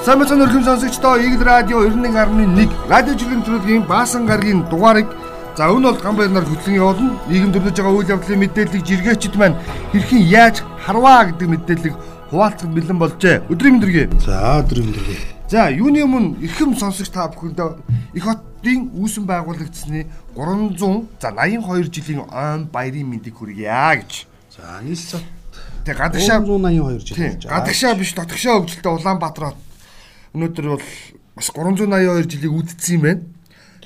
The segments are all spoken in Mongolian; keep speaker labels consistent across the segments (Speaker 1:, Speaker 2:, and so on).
Speaker 1: Самбацны өргөм сонсогчдоо Игэл радио 91.1 радио жиргэн төрөлгийн баасан гарагийн дугаарыг за өнөө бол гамбайр нар хөтлөн явуулна. Нийгэм төрлөж байгаа үйл явдлын мэдээллийг жиргээчд маань хэрхэн яаж харваа гэдэг мэдээллийг хуваалцахад бэлэн болжээ. Өдрийн мэндэргээ.
Speaker 2: За өдрийн мэндэргээ.
Speaker 1: За юуны өмнө эрхэм сонсогч та бүхэндээ их хотын үүсгэн байгуулагдсны 300 за 82 жилийн он баярын мэндийг хүргье гэж.
Speaker 2: За нийс цот
Speaker 1: Тэг гадагшаа
Speaker 2: 382 жил
Speaker 1: болж байгаа. Гадагшаа биш дотгошоо хөгжилтэй Улаанбаатар хот өнөөдөр бол бас 382 жилийг үдцсэн юм байна.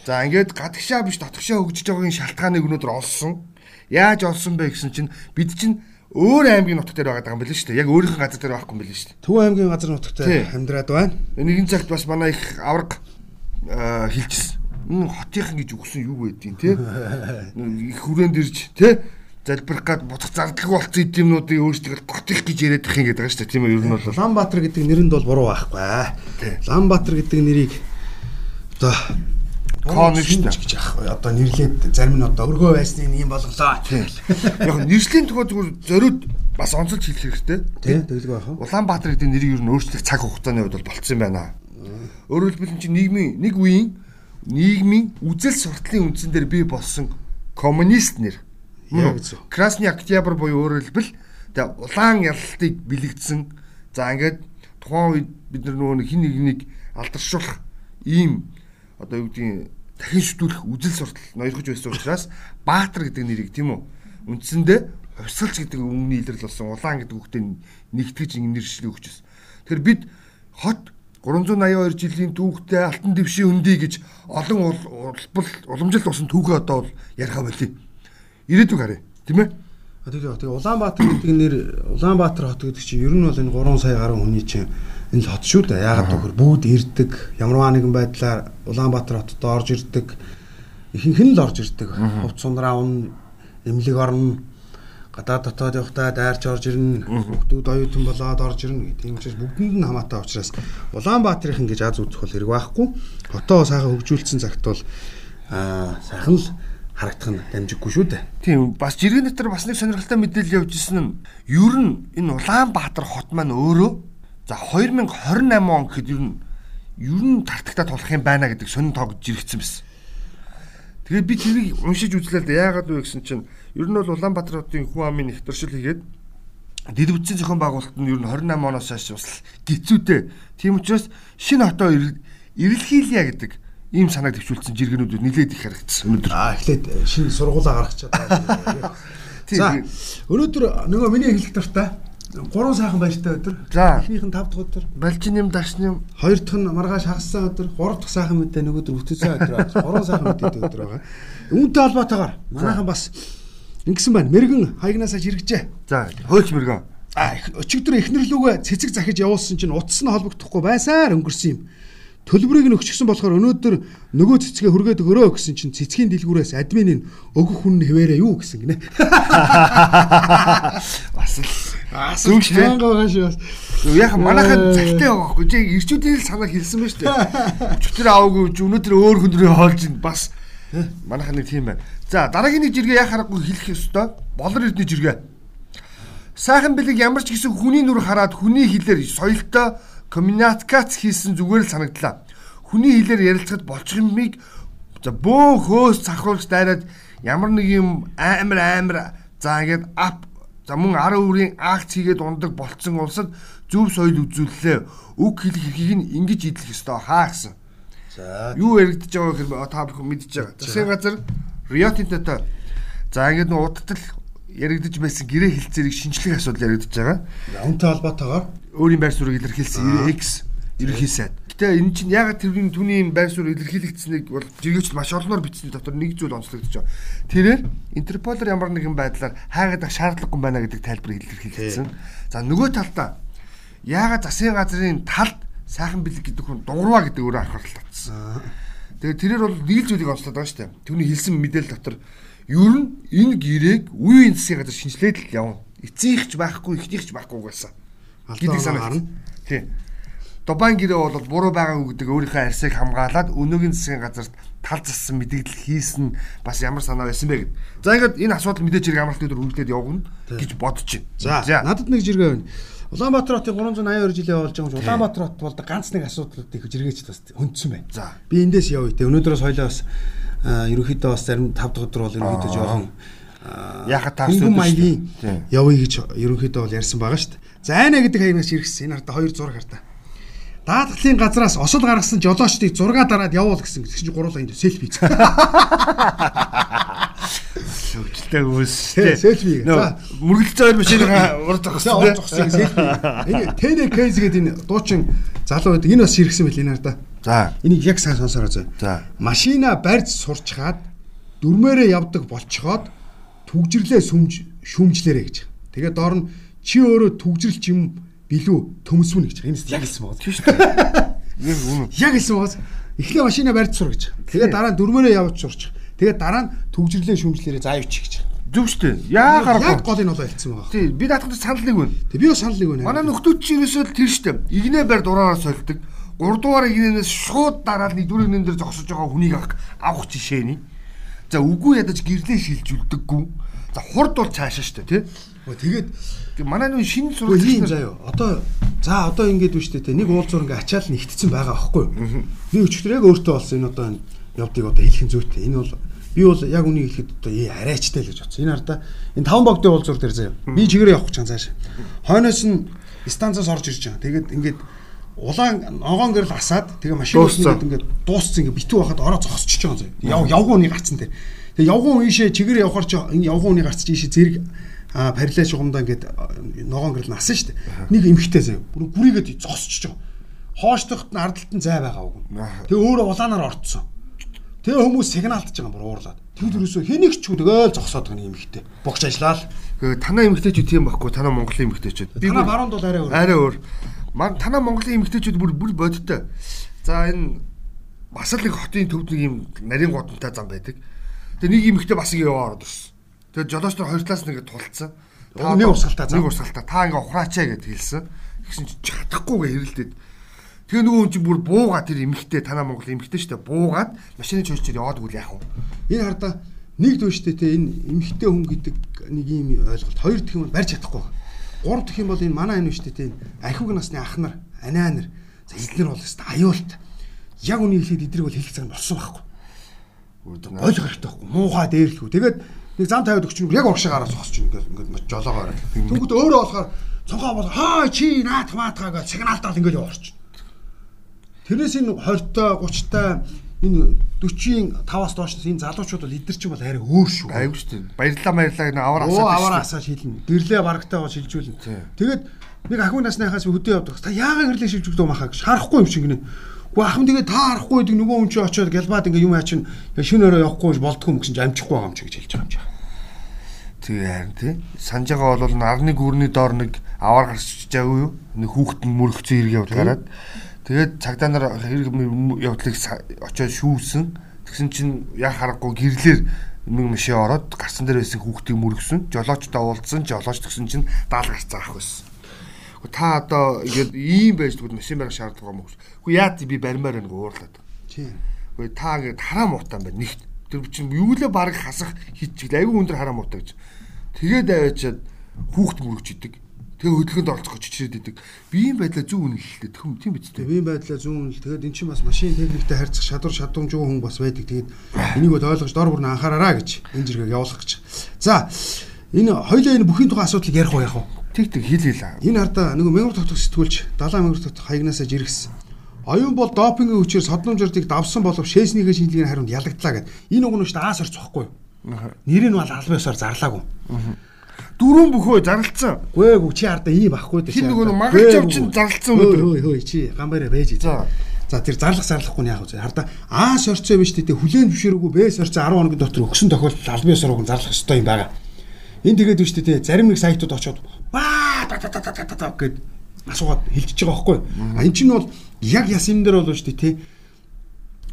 Speaker 1: За ингээд гадагшаа биш дотгошоо хөгжиж байгаагийн шалтгааныг өнөөдөр олсон. Яаж олсон бэ гэсэн чинь бид чинь өөр аймгийн нутаг дээр байгаа юм байна шүү дээ. Яг өөрийнх нь газар дээр байхгүй юм байна шүү дээ.
Speaker 2: Төв аймгийн газар нутагт амьдраад байна.
Speaker 1: Нэгэн цагт бас манай их авраг хэлжсэн. Энэ хотынхан гэж өгсөн юу байдیں۔ те. Их хүрээнд ирж те залбирах гад буцах зардалгүй болсон юмнуудыг өөрсдөө готих гэж яриад их гэдэг байгаа шүү дээ. Тийм үү? Ер нь бол
Speaker 2: Улаанбаатар гэдэг нэрэнд бол буруу байхгүй. Улаанбаатар гэдэг нэрийг одоо
Speaker 1: Кон шүү дээ
Speaker 2: гэж ах. Одоо нэрлээд зарим нь одоо өргөө байсныг юм болголоо.
Speaker 1: Яг нэршлийн төгөө зүгээр зориуд бас онцолж хэлэх хэрэгтэй.
Speaker 2: Тийм тэгэлгүй баха.
Speaker 1: Улаанбаатар гэдэг нэрийг ер нь өөрчлөх цаг хугацааны хувьд бол болцсон байна. Өөрөөр хэлбэл чи нийгмийн нэг үеийн нийгмийн үзэл суртлын үндсэн дээр бий болсон коммунист нэр
Speaker 2: Яг зөв.
Speaker 1: Красный Октябрь буюу өөрөөр хэлбэл тэгээ улаан ялалтыг бэлэгдсэн. За ингээд тухайн үед бид нар нөгөө хин нэг нэг алдаршуулах ийм одоо юу гэдгийг дахин шүтүүлэх үзэл суртал ноёрхож байсан учраас Баатар гэдэг нэрийг тийм үү үндсэндээ хувьсгалч гэдэг өмнөний илрэл болсон улаан гэдэг үгтэй нэгтгэж нэршлээ өгч байсан. Тэгэхээр бид хот 382 жилийн түүхтэй алтан дэвшийн өндий гэж олон улбал уламжилт усан түүхээ одоо яриа болъё ирээдүг харъя. Тийм ээ?
Speaker 2: Тэгээ тэгээ Улаанбаатар гэдэг нэр Улаанбаатар хот гэдэг чинь ер нь бол энэ 3 сая гаруй хүний чинь энэ л хот шүү дээ. Яагаад гэвэл бүгд ирдэг. Ямарваа нэгэн байдлаар Улаанбаатар хотод орж ирдэг. Ихэнх нь л орж ирдэг. Хувц сундраа авна, эмнэлэг орно. Гадаад дотоод явахдаа дайрч орж ирнэ. Хүүхдүүд оюутан болоод орж ирнэ. Тийм учраас бүгдэнд нь хамаатай учраас Улаанбаатарын гэж аз үзэх бол хэрэг байхгүй. Хотоо сайхан хөгжүүлсэн цагт бол аа сайхан л харагдах нь дамжиггүй шүү дээ.
Speaker 1: Тийм бас жиргэн дотор бас нэг сонирхолтой мэдээлэл явж ирсэн нь ер нь энэ Улаанбаатар хот маань өөрөө за 2028 он гэхэд ер нь ер нь тартагтаа тулах юм байна гэдэг сонин тоог жиргсэн байсан. Тэгээд би тэрийг уншиж үзлээ л яагаад вэ гэсэн чинь ер нь бол Улаанбаатар хотын хүн амын нэвтршил хийгээд дэлбүцийн зохион байгуулалт нь ер нь 28 оноос хойш бас гизүүтэй. Тийм учраас шинэ хотоо эрэлхийлье гэдэг ийм санааг төвшүүлсэн жиргэнүүд нилээд их харагдсан өнөөдөр.
Speaker 2: Аа эхлээд шинэ сургуулаа гаргачаад байна. За өнөөдөр нөгөө миний хэлэх дуртай гурван сайхан баяртай өдөр.
Speaker 1: За
Speaker 2: эхнийх нь 5 дахь өдөр.
Speaker 1: Балчин юм дашны юм.
Speaker 2: Хоёр дахь нь маргааш хагассан өдөр. Гурав дахь сайхан мэдээ нөгөөдөр бүтээсэн өдөр. Гурван сайхан мэдээтэй өдөр байгаа. Үүнтэй холбоотойгоор манайхан бас ингэсэн байна. Мэргэн хаягнаасаа жиргэжээ.
Speaker 1: За хойлч мэргэн.
Speaker 2: А өчигдөр эхнэрлүүгээ цэцэг захиж явуулсан чинь утас нь холбогдохгүй байсаар өнгөрсөн юм төлбөрийг нь өгчихсөн болохоор өнөөдөр нөгөө цэцгээ хүргээд өгөрөө гэсэн чинь цэцгийн дэлгүүрээс админ нь өгөх хүн хэвээрээ юу гэсэн гинэ.
Speaker 1: Бас л шүү.
Speaker 2: байгаа шүү.
Speaker 1: Яг манайхад цагтай байгаа хгүй. Чи ирчүүдийн л санаа хэлсэн ба шүү. Өчтөр аваагүй өнөөдөр өөр хүн рүү хоолж ин бас манайхан нэг тийм байна. За дараагийн нэг жиргээ яа харахгүй хэлэх ёстой. Болор эрдний жиргээ. Сайхан бэлэг ямар ч гэсэн хүний нүр хараад хүний хилээр соёлтой коммуникац хийсэн зүгээр л санагдлаа. Хүний хэлээр ярилцахад болчих юмыг за бөө хөөс цахруулж дайраад ямар нэг юм амар амар за ингээд ап за мөн 10 үрийн акц хийгээд ундаг болцсон улсад зөв соёл үзүүллээ. Үг хэлэх эрхийг нь ингэж идэх ёстой хаа гэсэн. За юу яригдж байгаа гэхээр та бүхэн мэдж байгаа. Засгийн газар Риотинтой за ингээд удтал яригдж байсан гэрээ хэлцээрийг шинжлэх асуудал яригдж байгаа.
Speaker 2: Үнтэй холбоотойгоор
Speaker 1: өөрийн байр суурийг илэрхийлсэн X ерөнхий сайд. Гэтэ энэ чинь ягаад тэрний түүний байр суурь илэрхийлэгдсэнийг бол жиргээчд маш олноор бичсэний дотор нэг зүйл онцлогдож байгаа. Тэрээр Интерполоор ямар нэгэн байдлаар хайгаад шаардлагагүй байна гэдэг тайлбарыг илэрхийлсэн. За нөгөө талдаа ягаад засгийн газрын талд сайхан бэлэг гэдэг хүн дуурваа гэдэг өөрөө анхаарал татсан. Тэгээ тэрээр бол нэг зүйлийг онцлоод байгаа шүү дээ. Түүний хэлсэн мэдээлэл дотор ер нь энэ гэрээг үеийн засгийн газар шинжилээд л явна. Эцэгч байхгүй, ихнийхч байхгүй гэсэн гэдэг санаа. Тий. Дубайн гэрээ бол буруу байгаагүй гэдэг өөрийнхөө арьсыг хамгаалаад өнөөгийн засгийн газарт тал зассан мэдээлэл хийсэн бас ямар санаа байсан бэ гэд. За ингээд энэ асуудал мэдээж хэрэг амралтын өдөр үргэлжлээд явгана гэж бодож байна.
Speaker 2: За надад нэг жиргээ байна. Улаанбаатар хотын 382 жилийн болж байгаа юм. Улаанбаатар хот бол ганц нэг асуудлуудыг хэрэгжиргээч бас хөндсөн байна.
Speaker 1: За.
Speaker 2: Би эндээс явъя те. Өнөөдрөөс аа, ерөнхийдөө бас зарим 5 дахь өдөр бол ерөнхийдөө жоохон
Speaker 1: Яхад таарч. Тийм.
Speaker 2: явъя гэж ерөнхийдөө бол ярьсан байгаа шүү дээ. За айна гэдэг хаягнаас иргэсэн. Энэ хартаа хоёр зураг хартаа. Даатгалын газраас осол гаргасан жолоочдыг зураг дараад явуул гэсэн. Тэгсэн чинь гурлаа энд селфи хийсэн.
Speaker 1: Хөвчлээ үүс
Speaker 2: Тий, селфи. За.
Speaker 1: мөргөлж байгаа машинаа урд зогссон
Speaker 2: он зогссон селфи. Энэ Кейз гэдэг энэ дуучин залуу байдаг. Энэ бас иргэсэн байл энэ хартаа.
Speaker 1: За.
Speaker 2: Энийг яг сайн сонсороо зөө.
Speaker 1: За.
Speaker 2: Машина барьж сурчхаад дөрмөөрөө явдаг болцоход түгжирлээ сүмж шүмжлэрэ гэж. Тэгээд доор нь чи өөрөө түгжрэлч юм билүү төмсвүн гэж. Энэ яг хэлсэн байгаа.
Speaker 1: Тийм шүү дээ. Яг.
Speaker 2: Яг хэлсэн байгаа. Эхлээ машина барьж сур гэж. Тэгээд дараа нь дөрмөөрөө явж сурчих. Тэгээд дараа нь түгжирлээ шүмжлэрэ заавч гэж.
Speaker 1: Зүг шүү дээ. Яа
Speaker 2: Яг
Speaker 1: гарахгүй.
Speaker 2: гол энэ болоо хэлсэн байгаа.
Speaker 1: Тий, би даатгад санал нэг байна.
Speaker 2: Тэг би бас санал нэг байна.
Speaker 1: Манай нөхдүүд чинь ерөөсөө л тэр штэ. Игнээ барь дураараа сольдог. 3 дугаар игнээс шууд дараад нэг дөрөв нэн дээр зогсож байгаа хүнийг авах авах жишээний. За үгүй ядаж гэрлээ шилжүүлдэггүй. За хурд бол цаашаа штэ тий.
Speaker 2: Өө, Тэгээд
Speaker 1: Гэ- Манай нөө шинэ сурагч
Speaker 2: ийм заяа. Одоо за одоо ингэж биш тэ нэг уулзуур ингээ ачаал нэгтцэн байгаа аахгүй юу? Би өчтөр яг өөртөө болсон энэ одоо энэ явдгийг одоо хэлэх нь зүйтэй. Энэ бол би бол яг үнийг хэлэхэд одоо ээ арайчтай л гэж бодсон. Энэ хардаа энэ таван богдын уулзуур дээр заяа. Би чигээр явах гэж байгаа цааш. Хойноос нь станцаас орж ирж байгаа. Тэгээд ингээд улаан ногоон гэрэл асаад тэгээ машинаас ингээд ингээд дууссан ингээд битүү байхад ороо зогсчихж байгаа заяа. Яв явгууны гарцсан дээр. Тэгээ явгуун ийшээ чигээр явхаар чи энэ явгууны гарц чи ийшээ зэрэг а парилаа шугамдаа ингээд а, ногоон гэрэл насан дээ. Нэг эмхтэй заяа. Бүр гүрийгээд зогсчихж байгаа. Хооштогт нь ардалт нь зай байгаа үг. Тэгээ өөрөө улаанаар орцсон. Тэгээ хүмүүс сигналдж байгаа юм бүр уурлаад. Тэгд юусоо хэнийг ч тэгэл зогсоод байгаа нэг эмхтэй. Богч ажиллаа л.
Speaker 1: Танаа эмгтээчүүд тийм байхгүй. Танаа Монголын эмгтээчүүд.
Speaker 2: Танаа баруунд бол арай өөр.
Speaker 1: арай өөр. Ман танаа Монголын эмгтээчүүд бүр бүр бодтой. За энэ бас л нэг хотын төвд нэг юм нарийн годонтай зам байдаг. Тэгээ нэг эмгтээ бас ингэ яваа ороод ирсэн. Тэгээ жолооч нар хоёр талаас ингэ тулцсан.
Speaker 2: Нэг урсгалтаа зам.
Speaker 1: Нэг урсгалтаа. Та ингэ ухраачаа гэд хэлсэн. Тэгсэн чи чадахгүйгээ хэрэлдээд. Тэгээ нөгөө хүн чинь бүр буугаад тэр эмгтээ танаа Монгол эмгтээ штэ буугаад машины чир яваад үгүй яах вэ?
Speaker 2: Энэ хардаа нэг дүүштэй те энэ эмхтэй хүн гэдэг нэг юм ойлголт. Хоёр дэх юм барьж чадахгүй. Гурав дэх юм бол энэ манай энэ үштэй те ахиуг насны ах нар, анаа нар. За эдгээр бол өст аюулт. Яг үнийг хэлээд эдрийг бол хэлэх цаг нь болсон байхгүй. Бойл гарахтай байхгүй. Муухай дээрлэхүү. Тэгээд нэг зам тавиад өгч яг урагшаа гараа зогсож ингээд ингээд жолоогоор. Тэнгүүд өөрөө болохоор цонхоо бол хаа чи наатах маатгаа гэж сигналтаар ингээд яваарч. Тэрнээс энэ 20-той 30-той энэ 40-5-аас доош энэ залуучууд бол эдгэр чинь бол арай өөр шүү.
Speaker 1: Айгуу штэ. Баярлаа баярлаа гэнэ аваар
Speaker 2: Оо
Speaker 1: асаад.
Speaker 2: аваараа асааж хэлнэ. Гэрлээ барагтаа бол шилжүүлнэ. Тэгээд нэг ахын насныхаас хөдөө явдаг. Та яагаад гэрлээ шилжүүлдэг махаа гэж харахгүй юм шиг гинэ. Уу ахын тэгээ та харахгүй гэдэг нөгөө хүн чи очиод гэлбаад ингээ юм аачин шинэ өрөө явахгүй болдгоо юм гэсэн чи амжихгүй байгаа юм чи гэж хэлж байгаа юм чи.
Speaker 1: Тэгээ харин тий. Санаж байгаа бол нарны гүрний доор нэг аваар гарч жаагүй юу? Нэг хүүхэд нь мөрөгцөн хэрэг явуул гараад. Тэгээд цагдаа нар хэрэг явдлыг очиод шүүсэн. Тэгсэн чинь яг харахгүй гэрлэр нэг машин ороод гарсан дээр байсан хүүхдийг мөрөгсөн. Жолоочтой уулзсан. Жолооч тэгсэн чинь даал гарц заах байсан. Та одоо ингээд ийм байж тэгвэл машин барих шаардлага юм уу? Гэхдээ яа тий би баримаар нэг уурлаад.
Speaker 2: Тийм.
Speaker 1: Гэхдээ та ингээд хараа муутан байна нэгт. Тэр чинь юу лээ баг хасах хийчихвэл айгүй өндөр хараа муутай гэж. Тэгээд аваачаад хүүхд мөрөгч идэг. Тэгээ хөдөлгөөнд оролцох гэж чичрээд идэг. Биеийн байдлаа зөв үнэ хэлдэг. Тэм тийм биз дээ.
Speaker 2: Тэгээ би байдлаа зүүн үнэл. Тэгээд эн чинь бас машин техниктэй харьцах шадар шадамжгүй хүн бас байдаг. Тэгээд энийг бол ойлгож дор бүр нь анхаараараа гэж энэ зэрэгийг явуулах гэж. За энэ хоёлаа энэ бүхний тухайн асуудлыг ярих уу яах вэ?
Speaker 1: Тэг тэг хэл хэл.
Speaker 2: Энэ хардаа нөгөө мянгар тогтох сэтгүүлч 70 мянгар тогтох хаягнаасаа жиргсэн. Оюун бол допингийн хүчээр содномжрдыг давсан болов шээснийхээ шинжилгээний хариунд ялагдлаа гэд. Энэ уг нь шүү дээ аас юу? Нэр нь бол албан ёсоор зарлаагүй.
Speaker 1: Дөрөв бөхөө зарлцсан.
Speaker 2: Гүй гүй чи хардаа ийм ахгүй дээ.
Speaker 1: Хин нөгөө магач авчин зарлцсан өнөдөр.
Speaker 2: Хөөе хөөе чи гамбараа байж.
Speaker 1: За.
Speaker 2: За тэр зарлах зарлахгүй нь яг үү. Хардаа аас орцоо биш дээ. Хүлэн зөвшөөрөөгүй бээс орцоо 10 хоногийн дотор өгсөн тохиолдолд албан ёсоор уг зарлах ёстой юм байгаа. Энэ тэгээд биш дээ. Зарим нэг сайтууд очоод баа та та та та та гэд асуугаад хэлчихэж байгаа байхгүй. А эн чинь бол яг яс юм дээр бол шүү дээ.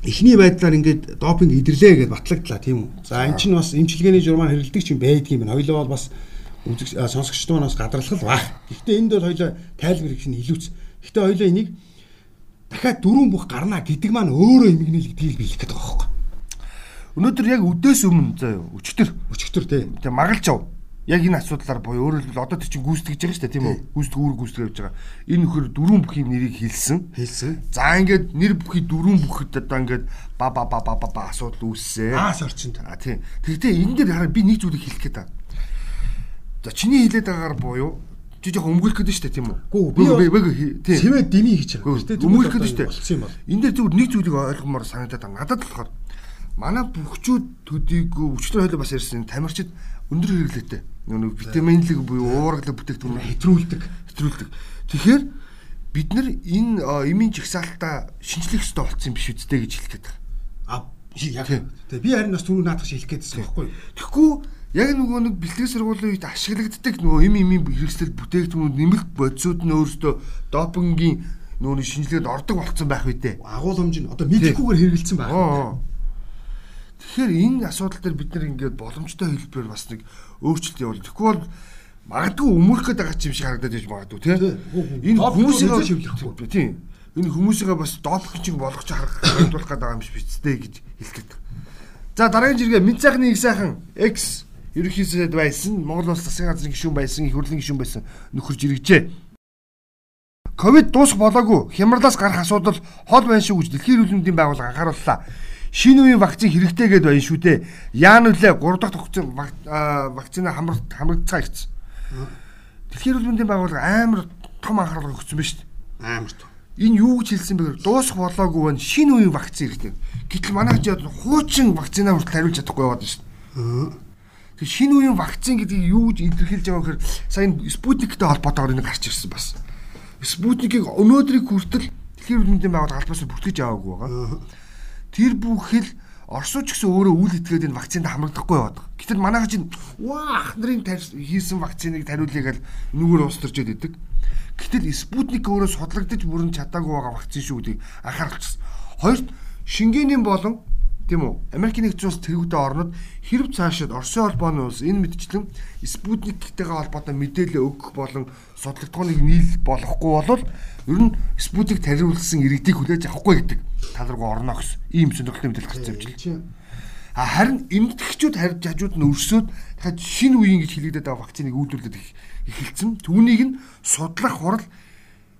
Speaker 2: Эхний байдлаар ингээд допинг идэрлээ гэдээ батлагдлаа тийм үү. За эн чинь бас эмчилгээний журмаар хэрэлдэг ч юм байдгийн байна. Хоёлоо бол бас үзэг а, сонсогчдод манаас гадарлах л баг. Гэхдээ энд бол хоёлоо тайлбар их нь илүүц. Гэхдээ хоёлоо энийг дахиад дөрөв бүх гарна гэдэг маань өөрөө эмгэнэл гэдгийг би хэлэх гээд байгаа байхгүй.
Speaker 1: Өнөөдөр яг өдөөс өмнө заа юу? Өчтөр.
Speaker 2: Өчигдөр тий.
Speaker 1: Тэгээ магалж ав. яг энэ асуудлаар буюу өөрөөр хэлбэл одоо тийч гүйцэтгэж байгаа шүү дээ тийм үү? Гүйцэтгэх үүрэг гүйцэтгэж явж байгаа. Энэ нөхөр дөрвөн бүхий нэрийг хэлсэн.
Speaker 2: Хэлсэн.
Speaker 1: За ингээд нэр бүхий дөрвөн бүхэд одоо ингээд ба ба ба ба ба асуудал үүссэн.
Speaker 2: Аас орчинд.
Speaker 1: А тийм. Тэгтээ энэ дээр хараа би нэг зүйлийг хэлэх гээд байна. За чиний хэлээд байгаагаар буюу чи жоохон өмгөөлөх гэдэг шүү дээ тийм үү?
Speaker 2: Гүү би
Speaker 1: тийм.
Speaker 2: Цэвэ дими хийж байгаа
Speaker 1: шүү дээ. Өмгөөлөх гэдэг шүү дээ.
Speaker 2: Болсон юм бол.
Speaker 1: Энд дээр зүгээр нэг зүйлийг ойлгомоор санагдаад байна. Надад болохоор манай бүхчүүд төдийгүй өчтөр хойлоо бас ярьсан тамирчид өндөр хэрэглээтэй. Нөгөө витаминлэг буюу уургалаг бүтээгдэхүүн
Speaker 2: хэтрүүлдэг.
Speaker 1: Хэтрүүлдэг. Тэгэхээр бид нар энэ эмийн жигсаалтаа шинжлэх ёстой болсон юм биш үстэй гэж хэлэх гээд байна.
Speaker 2: А яг тэгээ би харин бас түрүү наадах хэлэх гээд байсан байхгүй юу?
Speaker 1: Тэгэхгүй яг нөгөө нэг бэлтгэл сургуулийн үед ашиглагддаг нөгөө эм эмийн хэрэгсэл бүтээгдэхүүнүүд нэмэлт бодисууд нь өөрөөсөө допингийн нөгөө шинжилгээнд ордог болцсон байх үедээ.
Speaker 2: Агуулмж нь одоо мэдлэггүйгээр хэрэгэлсэн байх.
Speaker 1: Тэгэхээр энэ асуудал дээр бид нар ингээд боломжтой хэлбэрээр бас нэг өөрчлөлт явуул. Тэгэхгүй бол магадгүй өмөрөх гэдэг байгаа юм шиг харагдаад байж магадгүй тий. Энэ хүмүүсийн шивлэхгүй тийм. Энэ хүмүүсийгээ бас допинг болгож харагдуулах гэдэг юм шиг бицтэй гэж хэлдэг. За дараагийн жиргээ мэд сайхны их сайхан X ерөнхийдөө байсан Монгол улс засгийн газрын гишүүн байсан их хурлын гишүүн байсан нөхөр жирэгжээ. Ковид дуусах болоогүй хямралаас гарах асуудал хол байна шүү гэж дэлхийн эрүүл мэндийн байгууллага анхаарууллаа. Шинэ үеийн вакцин хэрэгтэй гэдээ байна шүү дээ. Яан үлээ 3 дахь вакцин вакцина хамрагд хамрагдцгаа ирсэн. Дэлхийн эрүүл мэндийн байгууллага амар том анхаарал өгсөн ба шүү дээ.
Speaker 2: Амар том.
Speaker 1: Энэ юу гэж хэлсэн бэ гэхээр дуусах болоогүй байна. Шинэ үеийн вакцин хэрэгтэй. Гэтэл манай хажууд хуучин вакцинаа хүртэл хариулж чадахгүй яваад байна шүү дээ. Тэг шинэ үеийн вакцин гэдгийг юу гэж илэрхийлж байгаа гэхээр сая Спутниктэй холбоотойгоор энэ гарч ирсэн бас. Спутникийг өнөөдрийг хүртэл дэлхийн эрүүл мэндийн байгууллага албаас бүртгэж аваагүй байгаа. Тэр бүхэл Оросч гэсэн өөрөө үл итгээд энэ вакцинд хамрагдахгүй байгаа. Гэтэл манайха чинь ваах нарын хийсэн вакциныг тариулъя гэл нүгээр уус төрж идэг. Гэтэл Спутник өөрөө судлагдаж бүрэн чадаагүй байгаа вакцин шүү гэдгийг анхааруулчихсан. Хоёрт Шенгенийн болон тийм үү? Америкийн нэгдсэн улс тэргүүтээ орнод хэрв цаашид Оросын холбооны улс энэ мэдчлэн Спутниктэйгээ холбоотой мэдээлэл өгөх болон судлагдгооныг нийл болохгүй бол ер нь Спутник тариулсан иргэдийг хүлээж авахгүй гэдэг тал руу орно гэсэн ийм сонирхолтой мэдээлэл гарч явж байна. А харин эмдэгчүүд харьж хажууд нь өрсөөд дахиад шинэ үеийн гэж хэлэгдэт байгаа вакциныг үйлдвэрлэдэг эхэлсэн. Түүнийг нь судлах хурал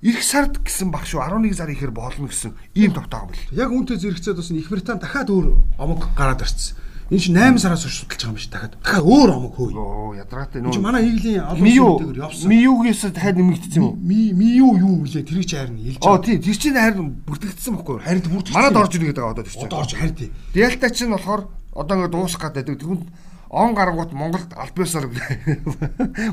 Speaker 1: Ирэх сард гэсэн баг шүү 11 сар ихээр болно гэсэн ийм товтоог бэл.
Speaker 2: Яг үүнтэй зэрэгцээд бас Их Британь дахиад өөр омог гараад ирсэн. Энэ чинь 8 сараас хойш судалж байгаа юм биш дахиад. Дахиад өөр омог хөөе.
Speaker 1: Оо ядаргаатай
Speaker 2: нөө. Чи манай хийглийн
Speaker 1: олон зүйлээр явсан. Миюгээс дахиад нэмэгдсэн юм уу?
Speaker 2: Ми мию юу вүлээ тэрийг чи харин хэлж
Speaker 1: байгаа. Оо тий тэр чинь харин бүртгэгдсэн байхгүй юу?
Speaker 2: Харин бүртгэгдсэн.
Speaker 1: Манад орж ирнэ гэдэг одоо тэр чинь.
Speaker 2: Одоо орж харин тий.
Speaker 1: Дельта чинь болохоор одоо ингээд дуусах гэдэг. Тэгвэл он гаргууд Монголд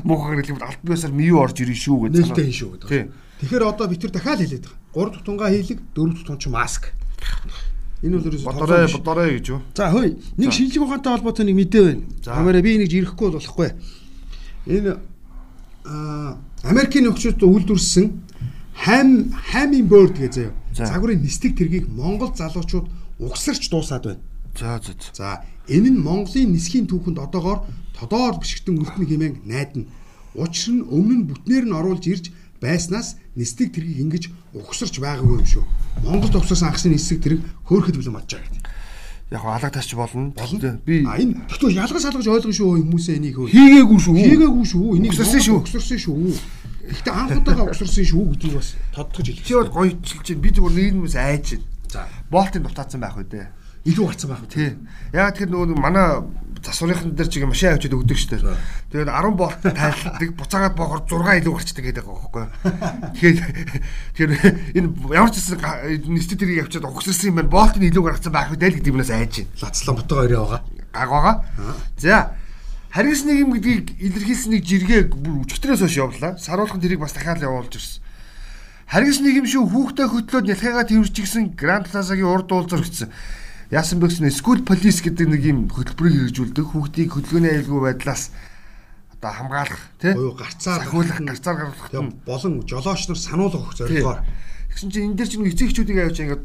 Speaker 1: муухагаар хэлбэл аль биесаар мию орж ирнэ шүү
Speaker 2: гэдэг. Нээлттэй шүү гэдэг. Тэгэхээр одоо бид тэр дахиад хэлээд байгаа. 3 тутунгаа хийлэг, 4 тутун ч маск.
Speaker 1: Энэ бол ерөөсөө бодорой бодорой гэж юу.
Speaker 2: За хөөе. Нэг шинжлэх ухаантай холбоотой нэг мэдээ байна. Камера би нэг ирэхгүй болохгүй. Энэ аа Америкийн нөхцөлд үйлдвэрсэн Ham Hummingbird гэж заяа. Загварын нислэг тэргийг Монгол залуучууд угсарч дуусаад байна.
Speaker 1: За за.
Speaker 2: За энэ нь Монголын нисхийн түүхэнд одоогоор тодоор бишгтэн үлдэн хэмээн найдана. Учир нь өмнө нь бүтнээр нь оруулж ирж байснаас нислэг тэргийг ингэж угсарч байгаагүй юм шүү. Монголд угсарсан агсын нислэг тэрэг хөөхөд билэн мадж байгаа гэдэг.
Speaker 1: Яг халагтаач болно.
Speaker 2: Болно. Би энэ тэгтээ ялгаж салгаж ойлгоно шүү хүмүүсээ энийг хөө.
Speaker 1: Хийгээгүй шүү.
Speaker 2: Хийгээгүй шүү. Энийг
Speaker 1: угсарсан шүү.
Speaker 2: Угсарсан шүү. Гэхдээ анхудаага угсарсан шүү гэдгийг бас тодтогч хэлээ.
Speaker 1: Чи бол гоё чилж чинь би зүгээр нийгмээс айж чинь. За. Болтын дутаацсан байх үү дээ.
Speaker 2: Илүү гарцсан байх.
Speaker 1: Тий. Яг тэр нөгөө манай засварынхан дээр чиг машин авчид өгдөг дээ. Тэгээд 10 болт тайлдаг буцаагаад боохоор 6 илүү гарчдаг гэдэг байгаа байхгүй. Тэгэхээр тэгэхээр энэ ямар ч гэсэн нэстэ тэрийг авчид угсарсан юм байна. Болт нь илүү гарцсан байх үү гэдэг юмнаас айж байна.
Speaker 2: Лацлан бутгаа өрөө байгаа.
Speaker 1: Гаг байгаа. За Харгас нийгэм гэдгийг илэрхийлсэн нэг жиргээ бүр өчтөрөөс хойш явуулаа. Саруулхан тэрийг бас дахиад явуулж ирсэн. Харгас нийгэм шүү хүүхдээ хөтлөөд нялхайгаа тэрвэрчгсэн Гранд Плазагийн урд уулзар өгсөн. Яасан бэ гэсэн school police гэдэг нэг юм хөтөлбөрийг хэрэгжүүлдэг. Хүүхдийг хөдөлгөөний аюулгүй байдлаас одоо хамгаалах тий?
Speaker 2: Буюу гарцаар
Speaker 1: сахиулах гарцаар гаргах
Speaker 2: болон жолооч нар сануулгах зорилгоор
Speaker 1: тэгсэн чинь энэ дээр чинь эцэгчүүдийг авч ингээд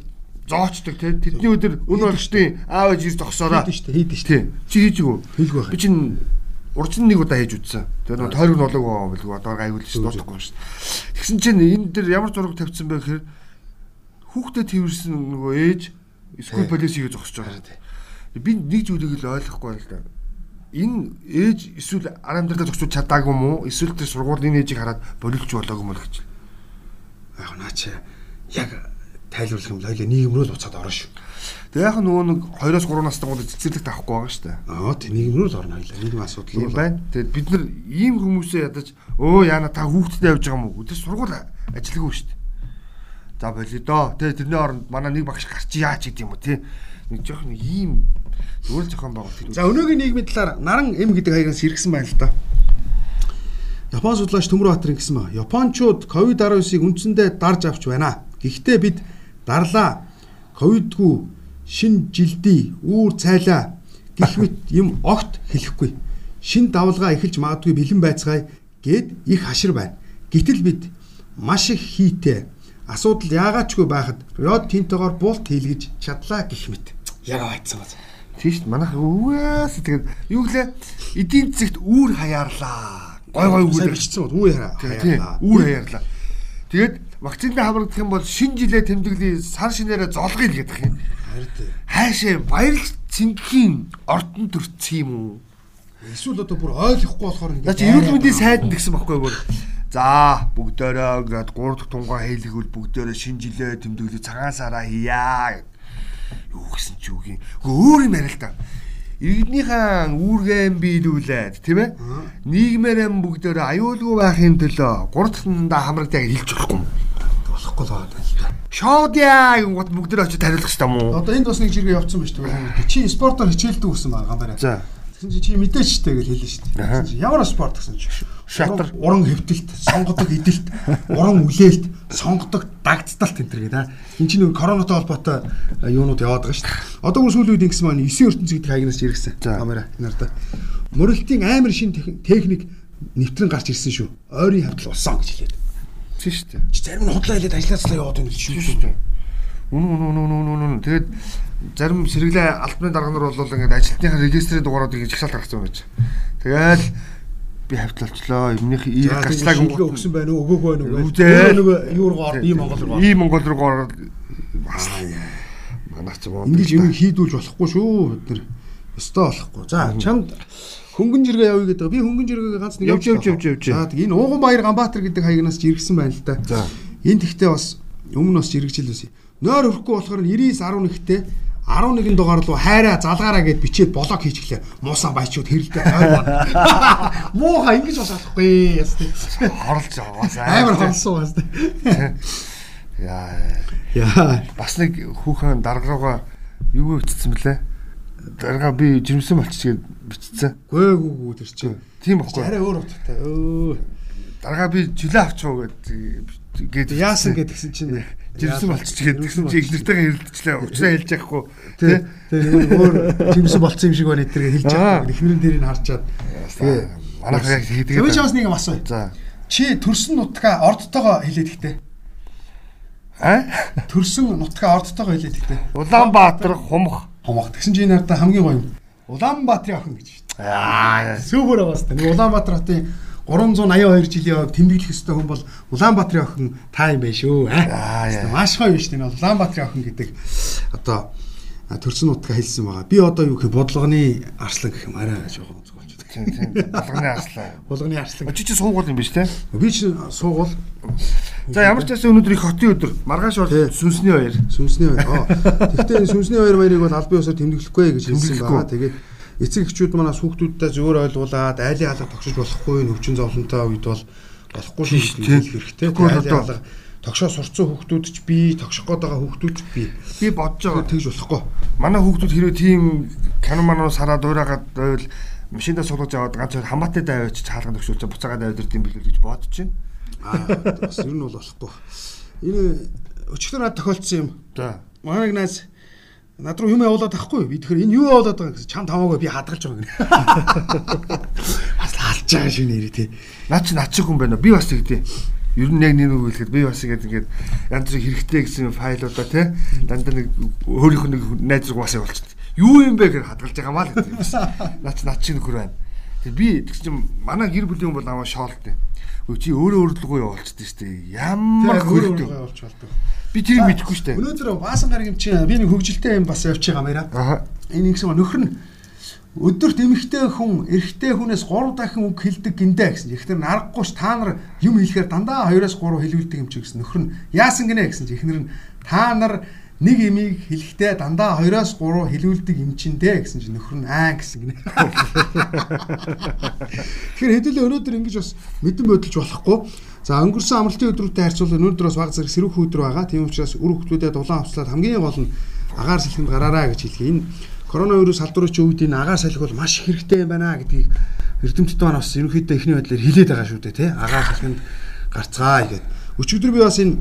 Speaker 1: зоочдаг тий? Тэдний өдөр өнөө орчтын аав ээж ирж зогсоороо
Speaker 2: хийдэж штэ
Speaker 1: чи хийж үү
Speaker 2: хийлгүй байх
Speaker 1: би чинь урдсан нэг удаа хийж үзсэн тэгээд нэг тойрог нь болоогүй байгаа билгүй одоо аюул шүү дуудахгүй шүү тэгсэн чинь энэ дээр ямар зураг тавьсан бэ гэхээр хүүхдэд тэрсэн нөгөө ээж Полис хийгээ зогсож байгаа. Би нэг зүйлийг л ойлгохгүй л да. энэ ээж эсвэл ар амьдралаа зохицуулж чадаагүй юм уу? Эсвэл тэр сургуулийн ээжийг хараад болилж болоогүй юм л гэж.
Speaker 2: Яг наача яг тайлбарлах юм л хоёлаа нийгэм рүү л уцаад орно шүү.
Speaker 1: Тэгээ яг нөгөө нэг 2-оос 3 настай гол цэцэрлэг таахгүй байгаа шүү дээ.
Speaker 2: Аа тийм нийгэм рүү л орно хоёлаа. Нийгэм асуудал
Speaker 1: юм байна. Тэгээд бид нар ийм хүмүүсээ ядаж өө яана та хүүхдтэй явж байгаа юм уу? Тэр сургууль ажиллагүй шүү дээ. За болио доо. Тэгээ тэрний оронд манай нэг багш гарч яач гэдэг юм уу тий. Нэг жоох нэг ийм зүгээр зохион байгуулалт.
Speaker 2: За өнөөгийн нийгмийн талаар наран эм гэдэг хаягаас иргсэн байна л да. Япон судлаач Төмөрбаатар ингэсэн ба Япончууд ковид-19-ыг үндсэндээ дарж авч байна. Гэхдээ бид дарлаа ковидгүй шин жилдий үүр цайлаа гэх мэт юм огт хэлэхгүй. Шин давлгаа эхэлж магадгүй бэлэн байцгаая гэд их хашир байна. Гэтэл бид маш их хийтэй асуудал яагаачгүй байхад Род Тинтогоор булт хийлгэж чадлаа гэх мэт. Яг байцсан баз.
Speaker 1: Тийш манайх өвөөс тэгээд юу гэлээ эдийн засагт үүр хаяарлаа. Гой гой
Speaker 2: үүр бичсэн бод үүр хаяарлаа.
Speaker 1: Үүр хаяарлаа. Тэгээд вакцинд хамрагдах юм бол шинэ жилээ тэмдэглэе сар шинээрээ золгоё л гэдэг юм. Хаашаа баярлах цэнгийн ордон төрцсөн юм уу?
Speaker 2: Эсвэл одоо бүр ойлгохгүй болохоор
Speaker 1: ингэ. За чи эрүүл мэндийн сайд гэсэн баггүй бүр. За бүгдээрээ ингээд 3 дахь тунгаа хийлгүүл бүгдээрээ шинэ жилээ тэмдэглэе цагаан сараа хийя. Юу гэсэн ч үгүй. Өөр юм яриа л та. Иргэднийхэн үүргэн биелүүлээд тийм ээ. Нийгмээрээ бүгдээрээ аюулгүй байхын төлөө 3 дахь тундаа хамрагдаа хэлж болохгүй юм
Speaker 2: болохгүй л байна.
Speaker 1: Шоудяа гингот бүгд очиж тариулах юм уу?
Speaker 2: Одоо энд бас нэг жиргээ явцсан байж тээ. Чи спортоор хичээлдэг гэсэн байгаа гамбараа.
Speaker 1: За.
Speaker 2: Тэгсэн чи чи мэдээч штэ гэж хэлсэн. Тэгсэн чи ямар спорт гэсэн чи.
Speaker 1: Шатар,
Speaker 2: уран хэвтэлт, сонгодог эдэлт, уран үлээлт, сонгодог дагдталт энэ төр гэдэг. Энд чинь нэг коронатой холбоотой юунууд яваад байгаа штэ. Одоо бүр сүүлийн үед ингэсэн маань 9 ертөнц гэдэг хаягнаас иргэсэн. Камера нартай. Мөрөлтийн амар шин техник нэвтрэн гарч ирсэн шүү. Ойрын хавтал болсон гэж хэлээд
Speaker 1: тийм шүү дээ.
Speaker 2: Зарим нь худлаа хэлээд ажиллацлаа яваад байна шүү дээ.
Speaker 1: Үнэн үнэн үнэн үнэн үнэн. Тэгээд зарим сэргэлээ албаны дарганаар бол ингээд ажилтныхаа регистрийн дугааруудыг жигсаалт гаргасан байж. Тэгэл би хавтлалчлаа. Өмнөх ийм гарчлааг
Speaker 2: өгсөн байна уу? Өгөөгүй байна уу? Нөгөө юу руу ор, ийм Монгол руу.
Speaker 1: Ийм Монгол руу ороод манайх ч юм уу.
Speaker 2: Ингиж юм хийдүүлж болохгүй шүү бид нар. Өстой болохгүй. За чамд хөнгөн жиргээ явъя гэдэг. Би хөнгөн жиргээгээ ганц нэг
Speaker 1: явж явж явж явж.
Speaker 2: За энэ Ууган Баяр Ганбаатар гэдэг хаягнаас ч иргэсэн байна л да.
Speaker 1: За.
Speaker 2: Энэ тэгтээ бас өмнө бас иргэжил байсан. Нойр өрөхгүй болохоор 99.11-тэй 11 дугаар руу хайраа залгаараа гэд бичээд блог хийчихлээ. Муусан баячууд хэрэлдээ тойрвоо. Муухай ингэж бас болохгүй ястай.
Speaker 1: Хорлж аваас
Speaker 2: амар хорлсон бас.
Speaker 1: Яа.
Speaker 2: Яа.
Speaker 1: Бас нэг хүүхэн дарга руугаа юу өчтсөн блэ? дарга би жирэмсэн болчихгээд бичсэн.
Speaker 2: Гүй гүй гүй тэр чинь.
Speaker 1: Тийм баггүй.
Speaker 2: Арай өөр утгатай. Өө.
Speaker 1: Дарга би жилээ авчуу гэдэг гээд
Speaker 2: яасан гэдгсэн чинь
Speaker 1: жирэмсэн болчихгээд тэгсэн чи ихнэртэйгээ хэрэлдчихлээ. Уучраа хэлж яахгүй.
Speaker 2: Тий. Өөр жирэмсэн болцсон юм шиг байна тэргээ хэлж яахгүй. Ихнэрэн дээрийг харчаад.
Speaker 1: Тэгээ манайх яг тэгээд.
Speaker 2: Тэгээ чамс нэг юм асуу.
Speaker 1: За.
Speaker 2: Чи төрсөн нутгаа ордтойгоо хэлээд ихтэй.
Speaker 1: А?
Speaker 2: Төрсөн нутгаа ордтойгоо хэлээд ихтэй.
Speaker 1: Улаанбаатар хумх
Speaker 2: хомох. Тэгсэн чинь энэ хардаа хамгийн гоё. Улаанбаатарын охин гэж.
Speaker 1: Аа,
Speaker 2: та. Нэг Улаанбаатар хотын 382 жилийн хувьд тэмдэглэх ёстой хүн бол Улаанбаатарын охин та юм байна шүү. Аа, маш гоё биш тийм Улаанбаатарын охин гэдэг одоо төрсөн нутгаа хэлсэн байгаа. Би одоо юу гэх бодлогоны арслан гэх юм арай жоохон зөвлөж байна.
Speaker 1: Булганы арслан.
Speaker 2: Булганы арслан.
Speaker 1: Чи чи суугуул юм биш те?
Speaker 2: Би чи суугуул.
Speaker 1: За ямар ч байсан өнөөдөр их хотын өдөр. Маргааш бол сүнсний баяр.
Speaker 2: Сүнсний баяр. Гэхдээ сүнсний баяр баярыг бол албан ёсоор тэмдэглэхгүй гэж хэлсэн байгаа. Тэгээд эцэг эхчүүд манаас хүүхдүүдтэй зөвөр ойлгуулад айлын хаалга тогшиж болохгүй нөвчин зовлонтой үед бол болохгүй шүү дээ хэрэгтэй. Айлын хаалга тогшоо сурцсан хүүхдүүд ч би тогшох гээд байгаа хүүхдүүд ч би
Speaker 1: би бодож байгаа
Speaker 2: тэгж болохгүй.
Speaker 1: Манай хүүхдүүд хэрвээ тийм кино мануу сараад уураагаад байвал машиндаа суулгаж аваад ганц хамаатай даваач хаалганд өгшүүлж буцаагаад аваад ирдэм билүү гэж бодож байна.
Speaker 2: Аа бас ер нь бол болохгүй. Энэ өчигдөр над тохиолдсон юм.
Speaker 1: За.
Speaker 2: Манай гнаас над руу юм явуулаад ахгүй. Би тэгэхээр энэ юу явуулаад байгаа гэсэн чам тамаагаа би хадгалж байгаа гэнэ. Бас хаалж байгаа шүү нэрээ тий.
Speaker 1: Наа чи над шиг хүн байна? Би бас тэгдэ. Ер нь яг нэг үг хэлэхэд би бас ингэж ингээд янз бүрийн хэрэгтэй гэсэн файлуудаа тий дандаа нэг өөрийнх нь нэг найз руу бас явуулчихд. Юу юм бэ гэж хадгалж байгаа маа л гэдэг. Наа чи над шиг нөхөр байна. Тэг би тэгс чим манай гэр бүлийн хүн бол намайг шоолтой. Өө чи өөрөө өөрлөгөө явуулчихдээ штэ. Ямар
Speaker 2: хөрөлтөө явуулж болдог.
Speaker 1: Би тэрийг мэдэхгүй штэ.
Speaker 2: Өнөөдөр баасан гараг юм чи би нэг хөгжилтэй юм бас явж байгаа мээраа.
Speaker 1: Аа.
Speaker 2: Энэ ингэсэн нөхөр нь өдөрт эмэгтэй хүн эрэгтэй хүнээс 3 дахин үг хэлдэг гиндэ гэсэн. Эхнэр нь аргагүйш та нар юм хэлэхээр дандаа 2-оос 3 хэлүүлдэг юм чи гэсэн. Нөхөр нь яасан гинэ гэсэн чи эхнэр нь та нар нэг имийг хэлэхдээ дандаа 2-оос 3 хэлүүлдэг юм чин дээ гэсэн чи нөхөр нь аа гэсэн гинэ. Тэгэхээр хэдүүлээ өнөөдөр ингэж бас мэдэн бодолж болохгүй. За өнгөрсөн амралтын өдрүүтэй харьцуулбал өнөөдөр бас баг зэрэг сэрүүх өдөр байгаа. Тийм учраас үр хөвгтүүдэд улаан авцлаад хамгийн гол нь агаар салхинд гараараа гэж хэлхий. Энэ коронавирус халдварч үед энэ агаар салхи бол маш хэрэгтэй юм байна гэдгийг эрдэмтдүүд маань бас ерөнхийдөө эхний байдлаар хилээд байгаа шүү дээ тий агаар салхинд гарцгаа гэдэг. Өчигдөр би бас энэ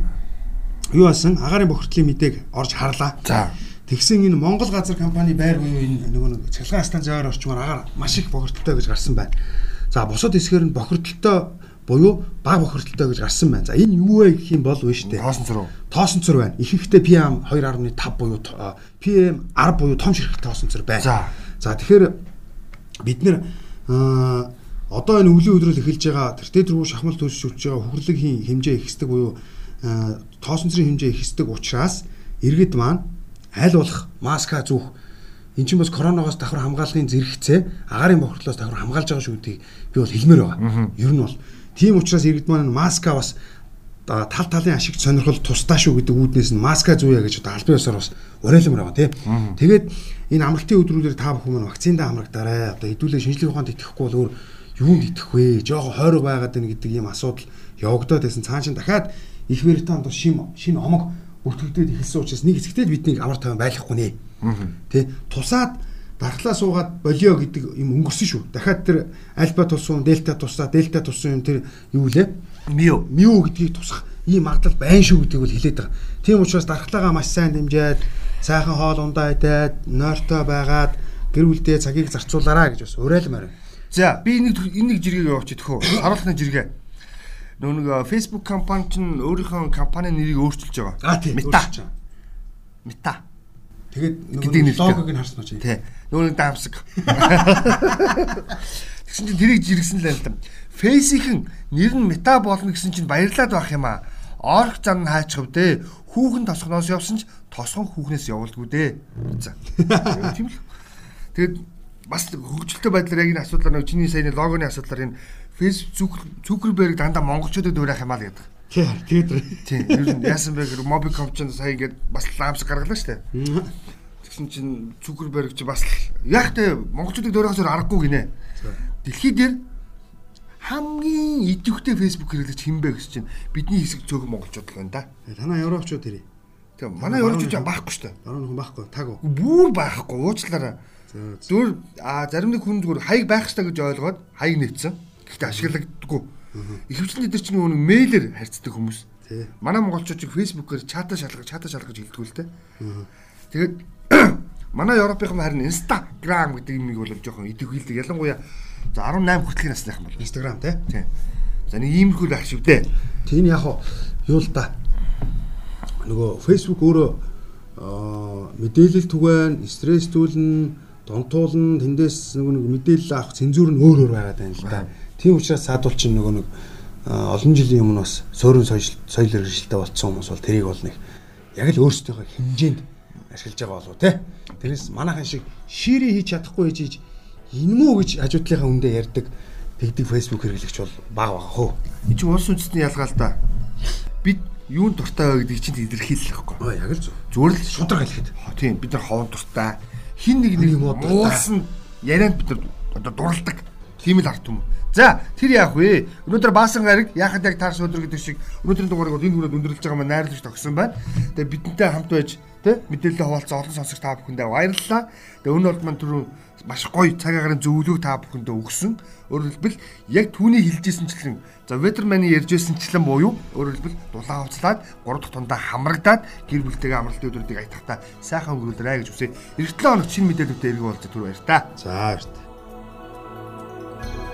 Speaker 2: юу басан агаарын бохирдлын мэдээг орж харлаа.
Speaker 1: За.
Speaker 2: Тэгсэн энэ Монгол газар компани байр буюу энэ нөгөө нэг цахилгаан станцаар орчмоор агаар маш их бохирдолтой гэж гарсан байна. За бусад хэсгээр нь бохирдолтой буюу баг бохирдолтой гэж гарсан байна. За энэ юу вэ гэх юм бол вэ штэ.
Speaker 1: Тоосон цур.
Speaker 2: Тоосон цур байна. Ихэнхдээ PM 2.5 буюу PM 10 буюу том ширхэг тоосон цур байна.
Speaker 1: За.
Speaker 2: За тэгэхээр бид нэр одоо энэ өвлийн өдрөл эхэлж байгаа тэртээ дөрвөн шахмал төлөвшүүлж байгаа хүрлэг хэмжээ ихсдэг буюу тоосон цэрийн хэмжээ ихсдэг учраас иргэд маань аль болох маска зүүх эн чинь бас коронавигоос давхар хамгаалахын зэрэгцээ агаарын бохирдлоос давхар хамгаалж байгаа шүү гэдгийг би бол хэлмээр байгаа. Ер нь бол Тийм учраас иргэд маань маска бас тал талын ашигт сонирхол тусдаа шүү гэдэг үүднээс нь маска зүүя гэж одоо албан ёсоор бас уриалмаар байгаа тийм. Тэгээд энэ амралтын өдрүүдээр та бүхэн маань вакциндаа хамрагдаарай. Одоо хэдүүлээ шинжилгээ ухаанд итгэхгүй бол өөр юунд итгэх вэ? Жохо хойрог байгаад байна гэдэг ийм асуудал явагдаад байсан. Чин дахиад их Британд шим шинэ омог бүртгэгдээд эхэлсэн учраас нэг хэсэгтээ бидний амар тайван байхгүй нэ. Тэ тусаад дархлаа суугаад болио гэдэг юм өнгөрсөн шүү. Дахиад тэр альфа туссан, дельта туссаа, дельта туссан юм тэр юу лээ? Мио. Мио гэдгийг тусах ийм магадлал байна шүү гэдгийг бол хэлээд байгаа. Тийм учраас дархлаагаа маш сайн дэмжиад, сайхан хоол ундаа идээд, нойртой байгаад гэр бүлдээ цагийг зарцуулаарай гэж бас уриалмаар.
Speaker 1: За, би нэг энэ нэг жиргээ явуучих төхөө. Харуулхны жиргээ. Нөө нэг Facebook компани чинь өөрийнхөө компани нэрийг өөрчилж байгаа.
Speaker 2: А тийм.
Speaker 1: Мета. Мета.
Speaker 2: Тэгээд нөгөө логог нь харсан
Speaker 1: очив. Тий. Нөгөө нэг даамсаг. Тэгсэн чинь тэрийг жиргсэн л байл та. Фейсийнхэн нэр нь мета болно гэсэн чинь баярлаад байх юм аа. Орх зам нь хайчих вдэ. Хүүхэн тосгоноос явсан ч тосгон хүүхнээс явуулдгүй дээ. За. Тийм л. Тэгээд бас хөгжилтэй байдлаар яг энэ асуудлаар нэг чиний саяны логоны асуудлаар энэ Facebook Zuckerberg дандаа монголчуудад өөрөх юм аа л гэдэг.
Speaker 2: Тий, тэгээд
Speaker 1: тий. Ер нь яасан бэ гэхээр Mobicom ч сая ингээд бас ламс гаргалаа штэ. Тэгсэн чинь Zuckerberg чи бас яг тэ монголчуудыг дөөрөөсөөр аргагүй гинэ. Дэлхий дээр хамгийн идэвхтэй Facebook хэрэглэгч хэн бэ гэсэн чинь бидний хэсэг цөөхөн монголчууд л байна да.
Speaker 2: Танаа европчууд тэрий.
Speaker 1: Тэгээ манай европчууд байхгүй шүү дээ.
Speaker 2: Баруун хүн байхгүй, таг уу.
Speaker 1: Бүр байхгүй, уучлаарай. Зүгээр а зарим нэг хүн зүгээр хаяг байх хэрэгтэй гэж ойлгоод хаяг нэвцсэн. Гэхдээ ашиглагддаггүй Ихэвчлэн эдгээр чинь нөгөө мэйлэр харьцдаг хүмүүс. Манай монголчууд фэйсбүүкээр чата шалгаж, чата шалгаж хэлдэг л дээ. Тэгээд манай Европынхан харин Instagram гэдэг юмыг бол жоохон идэвхийлдэг. Ялангуяа за 18 хүртэлхий насныхан бол
Speaker 2: Instagram тий.
Speaker 1: За нэг иймэрхүү л ах шүү дээ.
Speaker 2: Тийм яг юу л да. Нөгөө Facebook өөрөө мэдээлэл түгэн, стресс түлэн, донтуулна, тэндээс нөгөө нэг мэдээлэл авах цензур нь өөр өөр байгаад байна л да. Тийм учраас саадуул чинь нөгөө нэг олон жилийн өмнө бас суурин соёл соёл иргэншилтэй болцсон хүмүүс бол тэрийг бол нэг яг л өөрсдийнхөө хэмжээнд ашиглаж байгаа болов те. Тэрээс манайхан шиг шири хийж чадахгүй хийж энэ мүү гэж хажуудлынхаа үндэ ярьдаг тэгдэг фэйсбүүк хэрэглэгч бол бага бага хөө.
Speaker 1: Энэ чинь улс үндэстний ялгаа л да. Бид юунд дуртай вэ гэдгийг чинь илэрхийлэх байхгүй.
Speaker 2: Аа яг л зөв.
Speaker 1: Зүгээр л
Speaker 2: шудраг хэлэхэд.
Speaker 1: Тийм бид нар хоон дуртай. Хин нэг нэг уулсан ярианд бид нар одоо дуралдаг. Тийм л арт юм. За тэр яах вэ? Өнөөдөр баасан гараг яхад яг таарс өдөр гэдэг шиг өнөөдрийн дугаарыг бол энэ хүрээд өндөрлөж байгаа маань найрлаж тогсон байна. Тэгээ бидэнтэй хамт байж тэ мэдээлэл хуваалцсан олон сонсогч та бүхэндээ баярлалаа. Тэгээ өнөө бол маань түрүү маш гоё цаг агаарын зөвлөгөө та бүхэндээ өгсөн. Өөрөөр хэлбэл яг түүний хэлжсэнчлэн за Ветерманы ярьжсэнчлэн буюу өөрөөр хэлбэл дулаан хувцлаад 3 дахь тундаа хамрагдаад гэр бүлтэйгээ амралтын өдрүүдийг аятахтаа сайхан өнгөрүүлээрэй гэж үсэ. Эрт 7 хоног шинэ мэдээлэлтэй эргэн болж түр баяр та.
Speaker 2: За баяр та. Thank you.